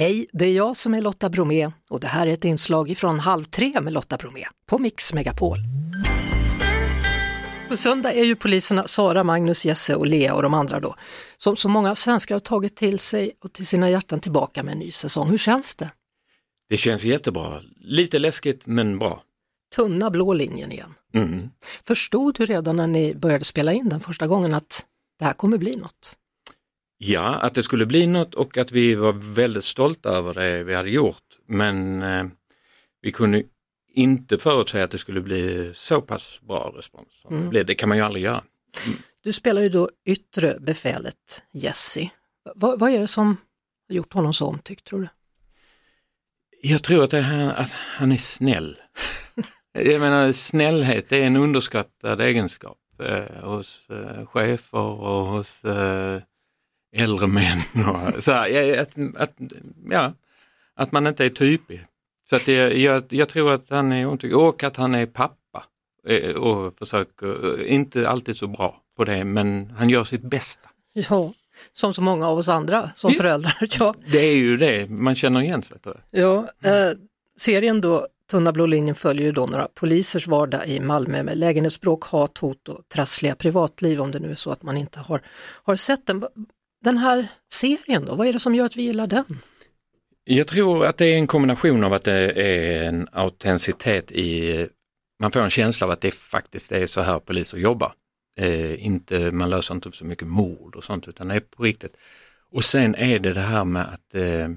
Hej, det är jag som är Lotta Bromé och det här är ett inslag från Halv tre med Lotta Bromé på Mix Megapol. På söndag är ju poliserna Sara, Magnus, Jesse och Lea och de andra då, som så många svenskar har tagit till sig och till sina hjärtan tillbaka med en ny säsong. Hur känns det? Det känns jättebra. Lite läskigt men bra. Tunna blå linjen igen. Mm. Förstod du redan när ni började spela in den första gången att det här kommer bli något? Ja, att det skulle bli något och att vi var väldigt stolta över det vi hade gjort. Men eh, vi kunde inte förutsäga att det skulle bli så pass bra respons. Som Mm. det, blev. det kan man ju aldrig göra. Du spelar ju då yttre befälet Jesse. Vad, vad är det som har gjort honom så omtyckt tror du? Jag tror att, här, att han är snäll. Jag menar snällhet är en underskattad egenskap eh, hos eh, chefer och hos eh, äldre män. Och, så här, att, att, ja, att man inte är typig. Så att det, jag, jag tror att han är omtyckt och att han är pappa eh, och försöker, eh, inte alltid så bra på det men han gör sitt bästa. Ja, som så många av oss andra som Ja. föräldrar. Ja, Det är ju det, man känner igen sig ja, eh, serien då, Tunna blå linjen följer ju då några polisers vardag i Malmö med lägenhetsbråk, hat, hot och trassliga privatliv om det nu är så att man inte har, har sett den. Den här serien då, vad är det som gör att vi gillar den? Jag tror att det är en kombination av att det är en autenticitet i, man får en känsla av att det faktiskt är så här poliser jobbar. Eh, inte, man löser inte så mycket mord och sånt utan det är på riktigt. Och sen är det det här med att eh,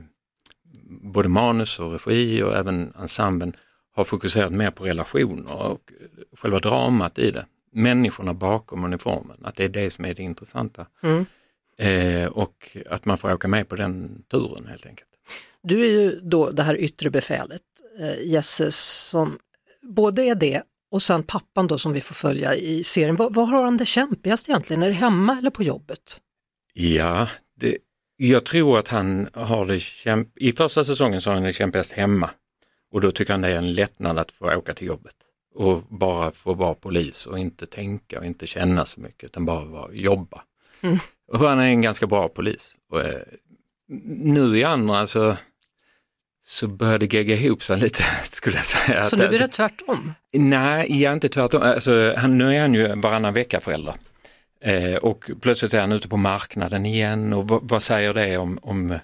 både manus och regi och även ensemblen har fokuserat mer på relationer och själva dramat i det. Människorna bakom uniformen, att det är det som är det intressanta. Mm. Eh, och att man får åka med på den turen helt enkelt. Du är ju då det här yttre befälet, eh, Jesse, som både är det och sen pappan då som vi får följa i serien. Vad, vad har han det kämpigast egentligen? Är det hemma eller på jobbet? Ja, det, jag tror att han har det kämp... I första säsongen så har han det kämpigast hemma och då tycker han det är en lättnad att få åka till jobbet och bara få vara polis och inte tänka och inte känna så mycket utan bara vara, jobba. Mm. Och han är en ganska bra polis. Och, eh, nu i andra så, så börjar det gegga ihop sig lite skulle jag säga. Så nu är det tvärtom? Nej, jag är inte tvärtom. Alltså, han, nu är han ju varannan vecka förälder. Eh, och plötsligt är han ute på marknaden igen och vad, vad säger det om, om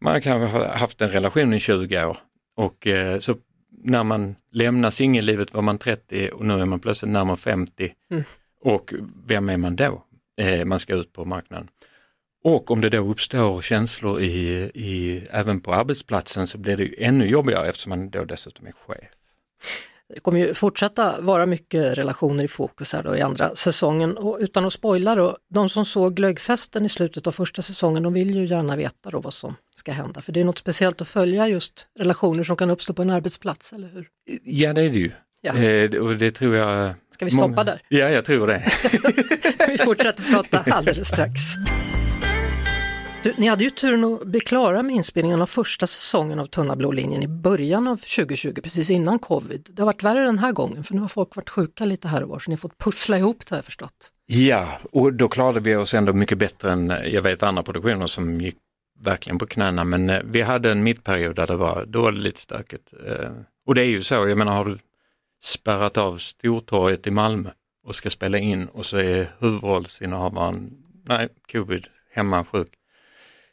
man kan ha haft en relation i 20 år och eh, så när man lämnar singellivet var man 30 och nu är man plötsligt närmare 50 Mm. och vem är man då? Eh, man ska ut på marknaden. Och om det då uppstår känslor i, i, även på arbetsplatsen så blir det ju ännu jobbigare eftersom man då dessutom är chef. Det kommer ju fortsätta vara mycket relationer i fokus här då i andra säsongen och utan att spoila då, de som såg glöggfesten i slutet av första säsongen de vill ju gärna veta då vad som ska hända för det är något speciellt att följa just relationer som kan uppstå på en arbetsplats, eller hur? Ja det är det ju. Ja. Eh, och det tror jag... Ska vi stoppa många- där? Ja, jag tror det. Vi fortsätter prata alldeles strax. Du, ni hade ju turen att bli klara med inspelningen av första säsongen av Tunna blå linjen i början av 2020, precis innan covid. Det har varit värre den här gången för nu har folk varit sjuka lite här och var så ni har fått pussla ihop det har jag förstått. Ja, och då klarade vi oss ändå mycket bättre än eh, jag vet andra produktioner som gick verkligen på knäna. Men eh, vi hade en mittperiod där det var, då var det lite stökigt. Eh, Och det är ju så, jag menar har du spärrat av Stortorget i Malmö och ska spela in och så är huvudrollsinnehavaren, nej, covid, hemma sjuk.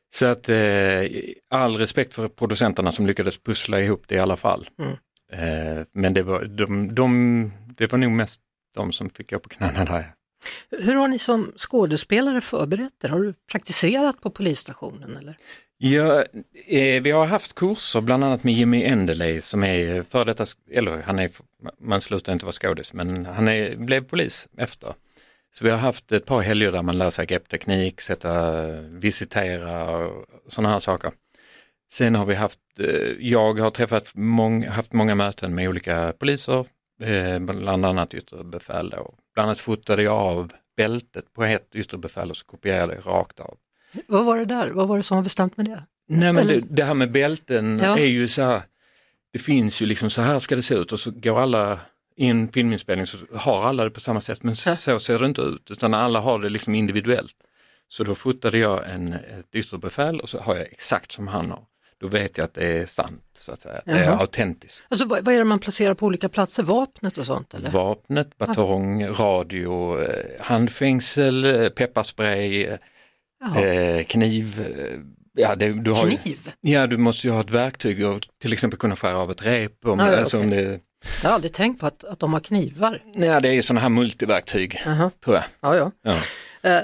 Så att eh, all respekt för producenterna som lyckades pussla ihop det i alla fall. Mm. Eh, men det var, de, de, det var nog mest de som fick gå på knäna där. Hur har ni som skådespelare förberett er? Har du praktiserat på polisstationen? Eller? Ja, eh, vi har haft kurser bland annat med Jimmy Enderley som är för detta, eller han är, man slutar inte vara skådis, men han är, blev polis efter. Så vi har haft ett par helger där man lär sig greppteknik, sätta, visitera och sådana här saker. Sen har vi haft, eh, jag har träffat många, haft många möten med olika poliser, eh, bland annat yttre befäl. Bland annat fotade jag av bältet på ett yttre befäl och så kopierade jag rakt av. Vad var det där? Vad var det som var bestämt med det? Nej men det, det här med bälten Ja. är ju så här, det finns ju liksom så här ska det se ut och så går alla i en filminspelning så har alla det på samma sätt men Ja. så ser det inte ut utan alla har det liksom individuellt. Så då fotade jag en, ett yttre befäl och så har jag exakt som han har. Då vet jag att det är sant, så att säga. Det är autentiskt. Alltså, vad, vad är det man placerar på olika platser? Vapnet och sånt eller? Vapnet, batong, radio, eh, handfängsel, eh, pepparspray, eh, kniv. eh, Ja, det, du har ju, Kniv? ja, du måste ju ha ett verktyg och till exempel kunna skära av ett rep. Om, ja, alltså, om okej. det, Jag har aldrig tänkt på att, att de har knivar. ja, det är sådana här multiverktyg, Jaha. tror jag. Ja, ja. Ja. Eh,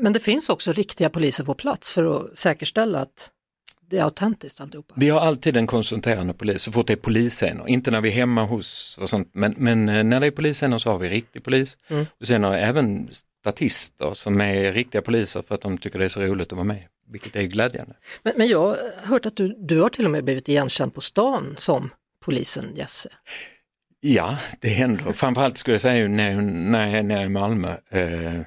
Men det finns också riktiga poliser på plats för att säkerställa att det är autentiskt alltihopa. Vi har alltid en konsulterande polis så fort det är polisscener, inte när vi är hemma hos och sånt, men, men eh, när det är polisscener så har vi riktig polis. Mm. Och sen har vi även statister som är riktiga poliser för att de tycker det är så roligt att vara med, vilket är glädjande. Men, men jag har hört att du, du har till och med blivit igenkänd på stan som polisen Jesse. Ja, det händer. Framförallt skulle jag säga när, när jag är i Malmö. Eh,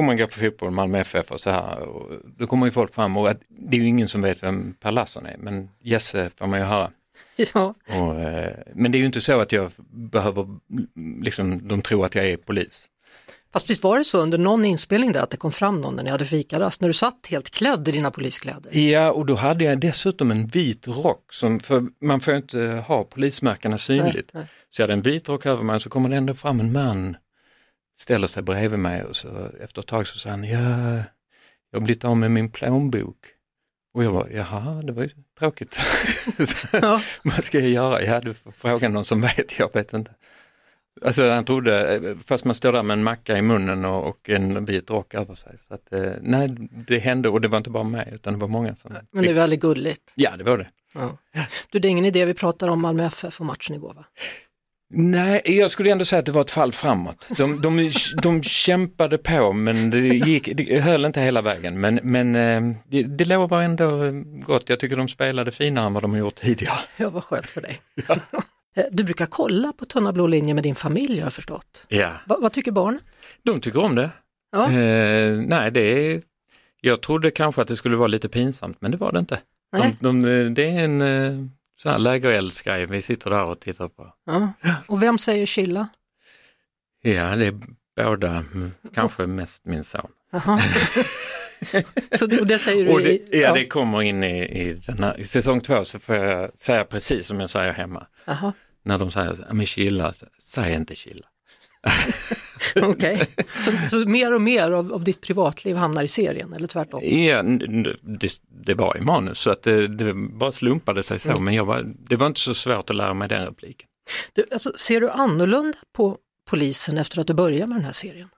om man går på fotboll, Malmö FF och så här, och då kommer ju folk fram och att, det är ju ingen som vet vem Per Larsson är, men Jesse får man ju höra. Ja, Och, eh, men det är ju inte så att jag behöver, liksom, de tror att jag är polis. fast visst var det så under någon inspelning där att det kom fram någon när ni hade fikarast, när du satt helt klädd i dina poliskläder? Ja, och då hade jag dessutom en vit rock, som, för man får ju inte ha polismärkena synligt. Nej, nej. Så jag hade en vit rock över mig, så kommer det ändå fram en man, ställer sig bredvid mig och så efter ett tag så sa han, ja, jag har blivit av med min plånbok. Och jag var, jaha, det var ju tråkigt. Ja. Vad ska jag göra? Ja, du får fråga någon som vet, jag vet inte. Alltså han trodde, fast man står där med en macka i munnen och, och en vit rock över sig. Så att, eh, nej, det hände och det var inte bara mig utan det var många som... Men det är väldigt gulligt. Ja, det var det. Ja. Du, det är ingen idé vi pratar om Malmö FF och matchen igår va? Nej, jag skulle ändå säga att det var ett fall framåt. De, de, de kämpade på men det, gick, det höll inte hela vägen. Men, men eh, det, det lovar ändå gott. Jag tycker de spelade finare än vad de har gjort tidigare. Ja, vad skönt för dig. Eh, Du brukar kolla på Tunna blå linjen med din familj har jag förstått. Ja. Va, vad tycker barnen? De tycker om det. Ja. Eh, nej, det är, jag trodde kanske att det skulle vara lite pinsamt men det var det inte. Nej. De, de, det är en sån här lägereldsgrej vi sitter där och tittar på. Ja. Och vem säger chilla? Ja, det är båda, mm, kanske mest min son. Så det, säger du Och det, i, ja, det kommer in i, i, här, i säsong två så får jag säga precis som jag säger hemma. Jaha, När de säger, "Ja, men chilla, så- säg inte chilla. okej. Så, så mer och mer av, av ditt privatliv hamnar i serien, eller tvärtom? Ja, det, det var i manus så att det, det bara slumpade sig så, men jag var, det var inte så svårt att lära mig den repliken. Du, alltså, ser du annorlunda på polisen efter att du började med den här serien?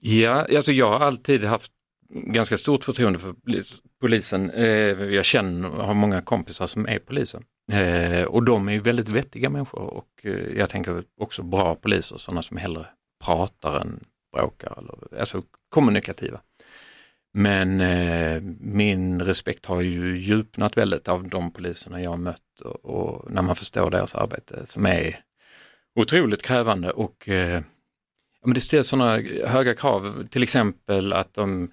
Ja, alltså jag har alltid haft ganska stort förtroende för polis- polisen. Eh, jag känner, har många kompisar som är poliser. Eh, och de är ju väldigt vettiga människor och eh, jag tänker också bra poliser, sådana som hellre pratar än bråkar, eller, alltså kommunikativa. Men eh, min respekt har ju djupnat väldigt av de poliserna jag har mött och, och när man förstår deras arbete som är otroligt krävande och eh, Ja, men det ställs sådana höga krav, till exempel att de,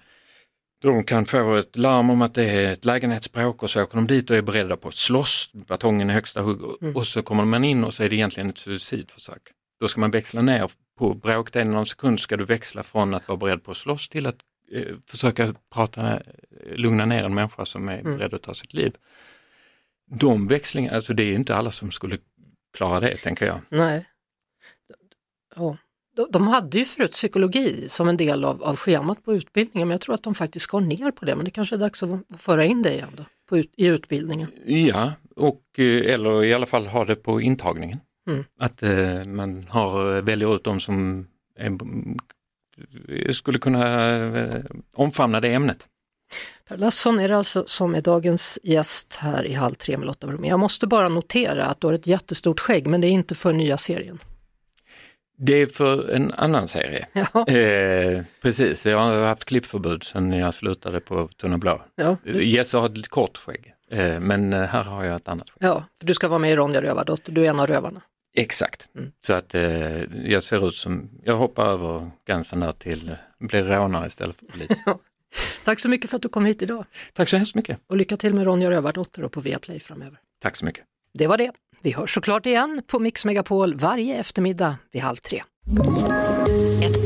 de kan få ett larm om att det är ett lägenhetsbråk och så åker de dit och är beredda på att slåss, batongen i högsta hugg och- och så kommer man in och så är det egentligen ett suicidförsök. Då ska man växla ner på bråkdelen av en sekund ska du växla från att vara beredd på att slåss till att eh, försöka prata, eh, lugna ner en människa som är beredd att ta sitt liv. De växlingarna, alltså det är inte alla som skulle klara det tänker jag. Nej. Ja. De, de hade ju förut psykologi som en del av, av schemat på utbildningen, men jag tror att de faktiskt skar ner på det, men det kanske är dags att föra in det igen då, på ut, i utbildningen. Ja, och, eh, eller i alla fall ha det på intagningen. Mm. Att eh, man har, väljer ut de som är, skulle kunna eh, omfamna det ämnet. Per Lasson är det alltså som är dagens gäst här i Halv tre med Lotta Bromé. Jag måste bara notera att du har ett jättestort skägg, men det är inte för nya serien. Det är för en annan serie. Ja, Eh, precis, jag har haft klippförbud sedan jag slutade på Tunna Blå. ja, Jesse har ett kort skägg, eh, men eh, här har jag ett annat skägg. ja, för du ska vara med i Ronja Rövardotter, du är en av rövarna. Exakt, Mm. så att eh, jag ser ut som, jag hoppar över gränsen där till, blir rånare istället för polis. Tack så mycket för att du kom hit idag Tack så hemskt mycket. och lycka till med Ronja Rövardotter och på Viaplay framöver. Tack så mycket. Det var det. Vi hörs såklart igen på Mix Megapol varje eftermiddag vid halv tre.